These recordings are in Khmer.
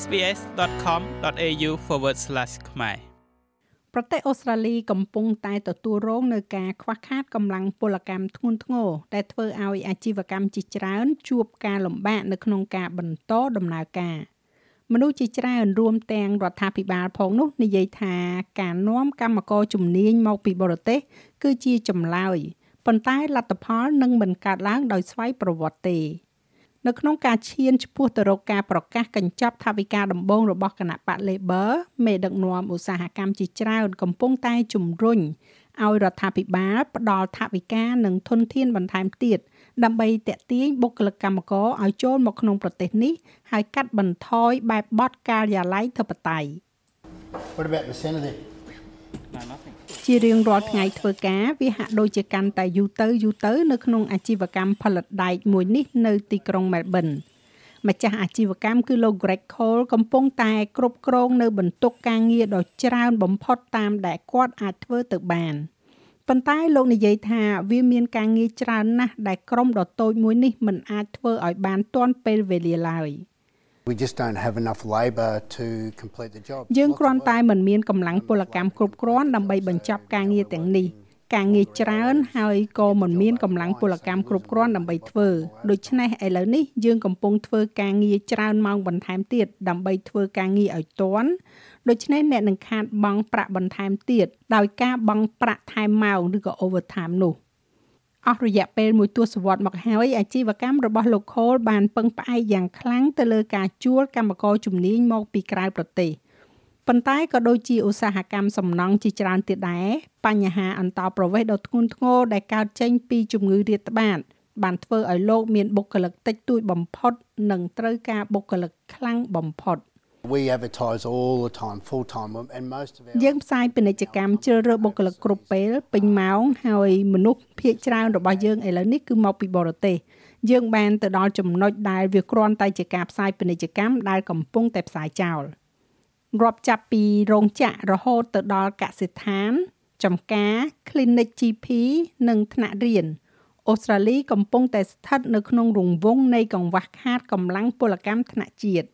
sbs.com.au/ ខ្មែរប្រទេសអូស្ត្រាលីកំពុងតែទទួលរងនឹងការខ្វះខាតកម្លាំងពលកម្មធ្ងន់ធ្ងរដែលធ្វើឲ្យអាជីវកម្មជាច្រើន ជួបការលំបាកនៅក្នុងការបន្តដំណើរការមនុស្សជាច្រើនរួមទាំងរដ្ឋាភិបាលផងនោះនិយាយថាការនាំកម្មករជំនាញមកពីបរទេស គឺជាចម្លើយប៉ុន្តែលទ្ធផលនឹងមិនកើតឡើងដោយស្វ័យប្រវត្តិទេ នៅក្នុងការឈានឆ្ពោះទៅរកការប្រកាសកញ្ចប់ថវិកាដំបូងរបស់គណៈបក Labor មេដឹកនាំឧស្សាហកម្មជាច្រើនកំពុងតែជំរុញឲ្យរដ្ឋាភិបាលផ្ដល់ថវិកានិងធនធានបន្ថែមទៀតដើម្បីតេទៀងបុគ្គលិកកម្មករឲ្យចូលមកក្នុងប្រទេសនេះហើយកាត់បន្ថយបែបបទការិយាល័យធិបតេយ្យ What about the senator? No nothing ជារៀងរាល់ថ្ងៃធ្វើការវាហាក់ដូចជាកាន់តែយូរទៅយូរទៅនៅក្នុងអាជីវកម្មផលិតដែកមួយនេះនៅទីក្រុង Melbourne ម្ចាស់អាជីវកម្មគឺលោក Greg Cole កំពុងតែគ្រប់គ្រងនៅបន្ទុកការងារដ៏ច្រើនបំផុតតាមដែលគាត់អាចធ្វើទៅបានប៉ុន្តែលោកនិយាយថាវាមានការងារច្រើនណាស់ដែលក្រុមដ៏តូចមួយនេះមិនអាចធ្វើឲ្យបានទាន់ពេលវេលាឡើយ។ We just don't have enough labour to complete the job. យើងគ្រាន់តែមិនមានកម្លាំងពលកម្មគ្រប់គ្រាន់ដើម្បីបញ្ចប់ការងារទាំងនេះការងារច្រើនហើយក៏មិនមានកម្លាំងពលកម្មគ្រប់គ្រាន់ដើម្បីធ្វើដូច្នេះឥឡូវនេះយើងកំពុងធ្វើការងារច្រើនម៉ោងបន្ថែមទៀតដើម្បីធ្វើការងារឲ្យទាន់ដូច្នេះអ្នកនឹងខាតបង់ប្រាក់បន្ថែមទៀតដោយការបង់ប្រាក់ថែមម៉ោងឬក៏ overtime នោះ អស់រយៈពេលមួយទសវត្សរ៍មកហើយអាជីវកម្មរបស់លោក Cole បានពឹងផ្អែកយ៉ាងខ្លាំងទៅលើការជួលកម្មករជំនាញមកពីក្រៅប្រទេសប៉ុន្តែក៏ដូចជាឧស្សាហកម្មសំណង់ជាច្រើនទៀតដែរបញ្ហាអន្តោប្រវេសន៍ដ៏ធ្ងន់ធ្ងរដែលកើតចេញពីជំងឺរាតត្បាតបានធ្វើឲ្យលោកមានបុគ្គលិកតិចតួចបំផុត និងត្រូវការបុគ្គលិកខ្លាំងបំផុត We advertise all the time, full time, and most of our យើងផ្សាយពាណិជ្ជកម្មជ្រើសរើសបុគ្គលិកគ្រប់ពេលពេញម៉ោងហើយមនុស្សភាគច្រើនរបស់យើងឥឡូវនេះគឺមកពីបរទេសយើងបានទៅដល់ចំណុចដែលវាគ្រាន់តែជាការផ្សាយពាណិជ្ជកម្មដែលកំពុងតែផ្សាយចោលរាប់ចាប់ពីរោងចក្ររហូតទៅដល់កសិដ្ឋានចំការ clinic GP និងថ្នាក់រៀនអូស្ត្រាលីកំពុងតែស្ថិតនៅក្នុងរង្វង់នៃកង្វះខាតកម្លាំងពលកម្មថ្នាក់ជាតិ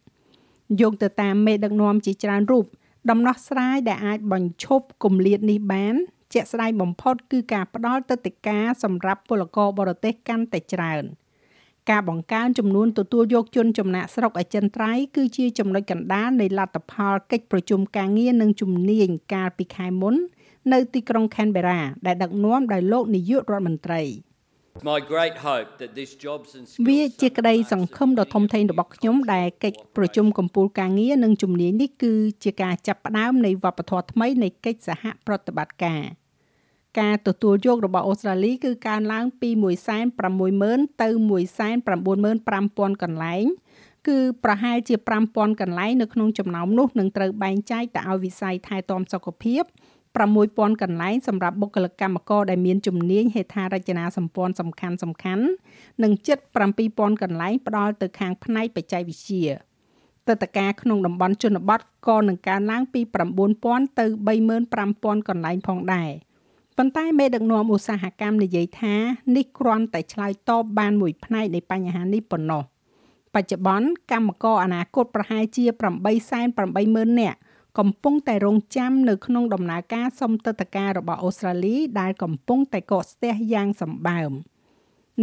យោងទៅតាមមេដឹកនាំជាច្រើនរូបដំណោះស្រាយដែលអាចបញ្ឈប់គម្លាតនេះបាន ជាក់ស្ដែងបំផុតគឺការផ្ដល់ទឹកដីកាសម្រាប់ពលករបរទេសកាន់តែច្រើនការបង្កើនចំនួនទទួលយកជនចំណាក់ស្រុកអចិន្ត្រៃយ៍គឺជាចំណុចកណ្ដាលនៃលទ្ធផលកិច្ចប្រជុំការងារនិងជំនាញកាលពីខែមុន នៅទីក្រុង Canberra ដែលដឹកនាំដោយលោកនាយករដ្ឋមន្ត្រី។ វាជាក្តីសង្ឃឹមដ៏ធំធេងរបស់ខ្ញុំដែលកិច្ចប្រជុំកំពូលការងារនិងជំនាញនេះគឺជាការចាប់ផ្ដើមនៃវប្បធម៌ថ្មីនៃកិច្ចសហប្រតិបត្តិការការទទួលយករបស់អូស្ត្រាលីគឺកើនឡើងពី160,000ទៅ195,000កន្លែង គឺប្រហែលជា5,000កន្លែងនៅក្នុងចំណោមនោះនឹងត្រូវបែងចែកទៅឲ្យវិស័យថែទាំសុខភាព 6000កន្លែងសម្រាប់បុគ្គលិកកម្មករដែលមានជំនាញហេដ្ឋារចនាសម្ព័ន្ធសំខាន់សំខាន់និងជិត7000កន្លែងផ្ដល់ទៅខាងផ្នែកបច្ចេកវិទ្យាទឹកតការក្នុងតំបន់ជនបទក៏នឹងកើនឡើងពី9000ទៅ35000កន្លែងផងដែរប៉ុន្តែមេដឹកនាំឧស្សាហកម្មនិយាយថានេះគ្រាន់តែឆ្លើយតបបានមួយផ្នែកនៃបញ្ហានេះប៉ុណ្ណោះបច្ចុប្បន្នកម្មករអនាគតប្រហែលជា880,000នាក់ កំពុងតែរងចាំនៅក្នុងដំណើរការសុំទឹកតការរបស់អូស្ត្រាលីដែលកំពុងតែកកស្ទះយ៉ាងសម្បើម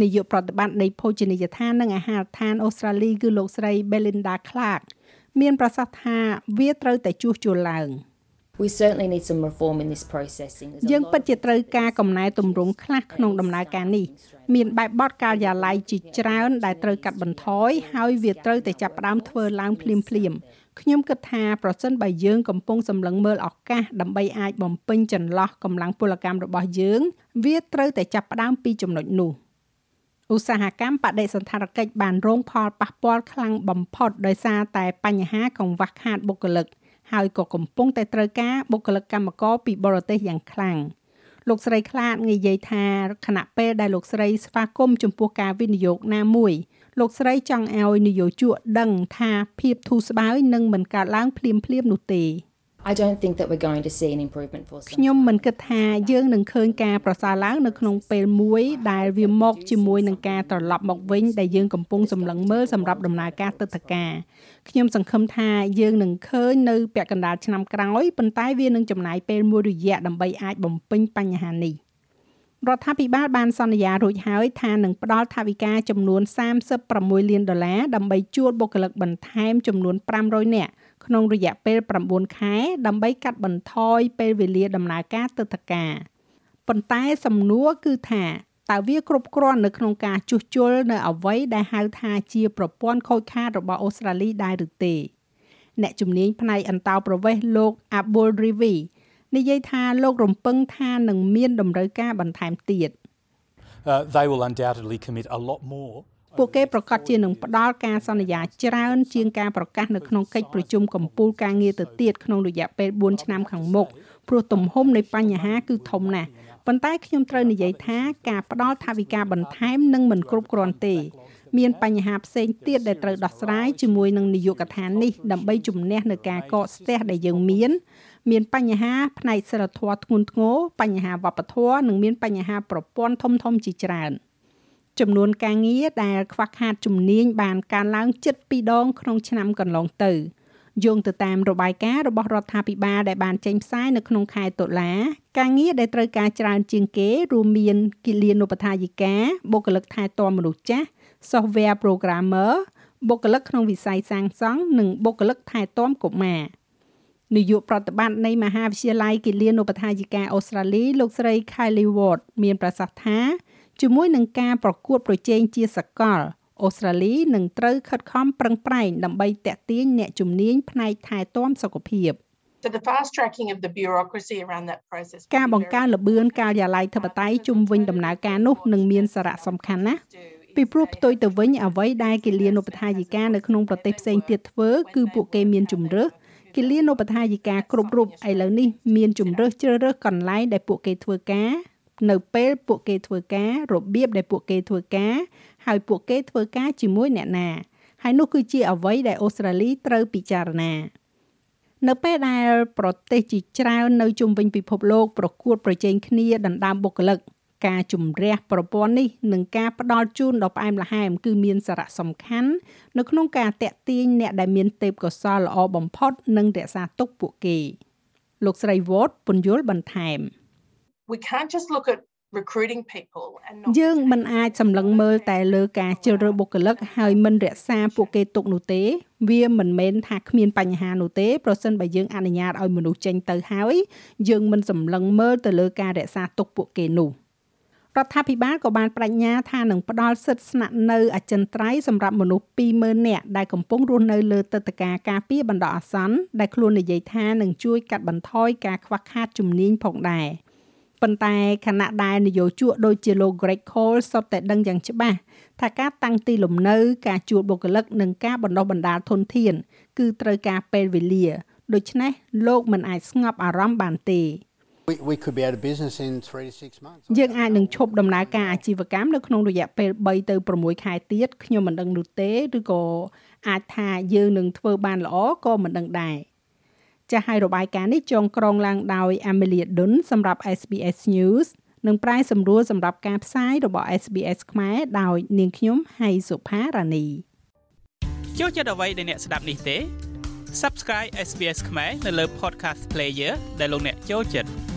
នាយកប្រតិបត្តិនៃភោជនីយដ្ឋាននិងអាហារដ្ឋានអូស្ត្រាលីគឺលោកស្រី Belinda Clark មានប្រសាសន៍ថាវាត្រូវតែជួសជុលឡើង We certainly need some reform in this processing. យើងពិតជាត្រូវការកំណែទម្រង់ខ្លះក្នុងដំណើរការនេះមានបែបបទការិយាល័យជាច្រើនដែលត្រូវកាត់បន្ថយហើយវាត្រូវតែចាប់ផ្ដើមធ្វើឡើងភ្លាមៗខ្ញុំគិតថាប្រសិនបើយើងកំពុងសម្លឹងមើលឱកាសដើម្បីអាចបំពេញចន្លោះកម្លាំងពលកម្មរបស់យើង វាត្រូវតែចាប់ផ្ដើមពីចំណុចនោះឧស្សាហកម្មបដិសណ្ឋារកិច្ចបានរងផលប៉ះពាល់ខ្លាំងបំផុតដោយសារតែបញ្ហាកង្វះខាតបុគ្គលិក ហើយក៏កំពុងតែត្រូវការបុគ្គលិកកម្មករពីបរទេសយ៉ាងខ្លាំងលោកស្រីខ្លាតនិយាយថាខណៈពេលដែលលោកស្រីស្វាគមន៍ចំពោះការវិនិយោគណាមួយលោកស្រីចង់ឲ្យនយោជកដឹងថាភាពធូរស្បើយនឹងមិនកើតឡើងភ្លាមភ្លាមនោះទេ I don't think that we're going to see an improvement for some ខ្ញុំ time. មិនគិតថាយើងនឹងឃើញការប្រសើរឡើងនៅក្នុងពេលមួយដែលវាមកជាមួយនឹងការត្រឡប់មកវិញដែលយើងកំពុងសម្លឹងមើលសម្រាប់ដំណើរការទឹកតការខ្ញុំសង្ឃឹមថាយើងនឹងឃើញនៅពាក់កណ្ដាលឆ្នាំក្រោយប៉ុន្តែវានឹងចំណាយពេលមួយរយៈដើម្បីអាចបំពេញបញ្ហានេះរដ្ឋាភិបាលបានសន្យារួចហើយថានឹងផ្ដល់ថវិកាចំនួន36លានដុល្លារដើម្បីជួលបុគ្គលិកបន្ថែមចំនួន500នាក់ ក្នុងរយៈពេល9ខែ ដើម្បីកាត់បន្ថយពេលវេលាដំណើរការទឹកតការប៉ុន្តែសំណួរគឺថាតើវាគ្រប់គ្រាន់នៅក្នុងការជួសជុលនៅអ្វីដែលហៅថាជាប្រព័ន្ធខូចខាតរបស់អូស្ត្រាលីដែរឬទេអ្នកជំនាញផ្នែកអន្តោប្រវេសន៍លោក Abul Rivi និយាយថាលោករំពឹងថានឹងមានតម្រូវការបន្ថែមទៀត uh, they will undoubtedly commit a lot more ពួកគេប្រកាសជានឹងផ្ដល់ការសន្យាច្រើនជាងការប្រកាសនៅក្នុងកិច្ចប្រជុំកំពូលការងារទៅទៀតក្នុងរយៈពេល4ឆ្នាំខាងមុខព្រោះទំហំនៃបញ្ហាគឺធំណាស់ប៉ុន្តែខ្ញុំត្រូវនិយាយថាការផ្ដល់ថវិកាបន្ថែមនឹងមិនគ្រប់គ្រាន់ទេមានបញ្ហាផ្សេងទៀតដែលត្រូវដោះស្រាយជាមួយនឹងនាយកដ្ឋាននេះដើម្បីជំនះនៅការកកស្ទះដែលយើងមានមានបញ្ហាផ្នែកសិលធម៌ធ្ងន់ធ្ងរបញ្ហាវប្បធម៌និងមានបញ្ហាប្រព័ន្ធធំធំជាច្រើន។ ចំនួនការងារដែលខ្វះខាតជំនាញបានកើនឡើងជិត2ដងក្នុងឆ្នាំកន្លងទៅយោងទៅតាមរបាយការណ៍របស់រដ្ឋាភិបាលដែលបានចេញផ្សាយនៅក្នុងខែតុលា ការងារដែលត្រូវការច្រើនជាងគេរួមមានគិលានុបដ្ឋាយិកាបុគ្គលិកថែទាំមនុស្សចាស់ software programmer បុគ្គលិកក្នុងវិស័យសាងសង់និងបុគ្គលិកថែទាំកុមារនាយកប្រតិបត្តិនៃមហាវិទ្យាល័យគិលានុបដ្ឋាយិកាអូស្ត្រាលីលោកស្រី Kylie Ward មានប្រសាសន៍ថា ជាមួយនឹងការប្រកួតប្រជែងជាសកលអូស្ត្រាលីនឹងត្រូវខិតខំប្រឹងប្រែងដើម្បីតាក់ទាញអ្នកជំនាញផ្នែកថែទាំសុខភាព So the fast tracking of the bureaucracy around that process. ការបង្កើនល្បឿនការិយាល័យធិបតេយ្យជុំវិញដំណើរការនោះនឹងមានសារៈសំខាន់ណាស់ពីព្រោះផ្ទុយទៅវិញអ្វីដែលគិលានុបដ្ឋាយិកានៅក្នុងប្រទេសផ្សេងទៀតធ្វើគឺពួកគេមានជំរើសគិលានុបដ្ឋាយិកាគ្រប់រូបឥឡូវនេះមានជំរើសជ្រើសរើសកន្លែងដែលពួកគេធ្វើការ នៅពេលពួកគេធ្វើការរបៀបដែលពួកគេធ្វើការហើយពួកគេធ្វើការជាមួយអ្នកណាហើយនោះគឺជាអ្វីដែលអូស្ត្រាលីត្រូវពិចារណានៅពេលដែលប្រទេសជាច្រើននៅជុំវិញពិភពលោកប្រកួតប្រជែងគ្នាដណ្ដើមបុគ្គលិកការជំរះប្រព័ន្ធនេះនិងការផ្ដល់ជូនដល់ផ្អែមល្ហែមគឺមានសារៈសំខាន់នៅក្នុងការតាក់ទាញអ្នកដែលមានទេពកោសល្យល្អបំផុតនិងរក្សាទុកពួកគេ លោកស្រីវ៉តពន្យល់បន្ថែម We can't just look at recruiting people and not យើងមិនអាចសម្លឹងមើលតែលើការជ្រើសរើសបុគ្គលិកហើយមិនរក្សាពួកគេទុកនោះទេ វាមិនមែនថាគ្មានបញ្ហានោះទេប្រសិនបើយើងអនុញ្ញាតឲ្យមនុស្សចេញទៅហើយយើងមិនសម្លឹងមើលទៅលើការរក្សាទុកពួកគេនោះរដ្ឋាភិបាលក៏បានបដិញ្ញាថានឹងផ្ដល់សិទ្ធិស្នាក់នៅអចិន្ត្រៃយ៍សម្រាប់មនុស្ស20000នាក់ដែលកំពុងរស់នៅលើទឹកតការការពារបណ្ដោះអាសន្នដែលខ្លួននិយាយថានឹងជួយកាត់បន្ថយការខ្វះខាតជំនាញផងដែរ។ ប៉ុន្តែខណៈដែលនយោជកដូចជាលោក Greg Cole សុទ្ធតែដឹងយ៉ាងច្បាស់ថាការតាំងទីលំនៅការជួលបុគ្គលិកនិងការបណ្ដុះបណ្ដាលធនធាន គឺត្រូវការពេលវេលាដូច្នេះលោកមិនអាចស្ងប់អារម្មណ៍បានទេ We, we could be out of business in three to six months. យើងអាចនឹងឈប់ដំណើរការអាជីវកម្មនៅក្នុងរយៈពេល3ទៅ6ខែទៀតខ្ញុំមិនដឹងនោះទេឬក៏អាចថាយើងនឹងធ្វើបានល្អក៏មិនដឹងដែរ ចាស់ហើយរបាយការណ៍នេះចងក្រងឡើងដោយ Amelia Dunn សម្រាប់ SBS News និងប្រាយសម្រួលសម្រាប់ការផ្សាយរបស់ SBS ខ្មែរដោយនាងខ្ញុំហៃសុផារ៉ានីចូលចិត្តអ្វីដែលអ្នកស្ដាប់នេះទេ Subscribe SBS ខ្មែរនៅលើ Podcast Player ដែលលោកអ្នកចូលចិត្ត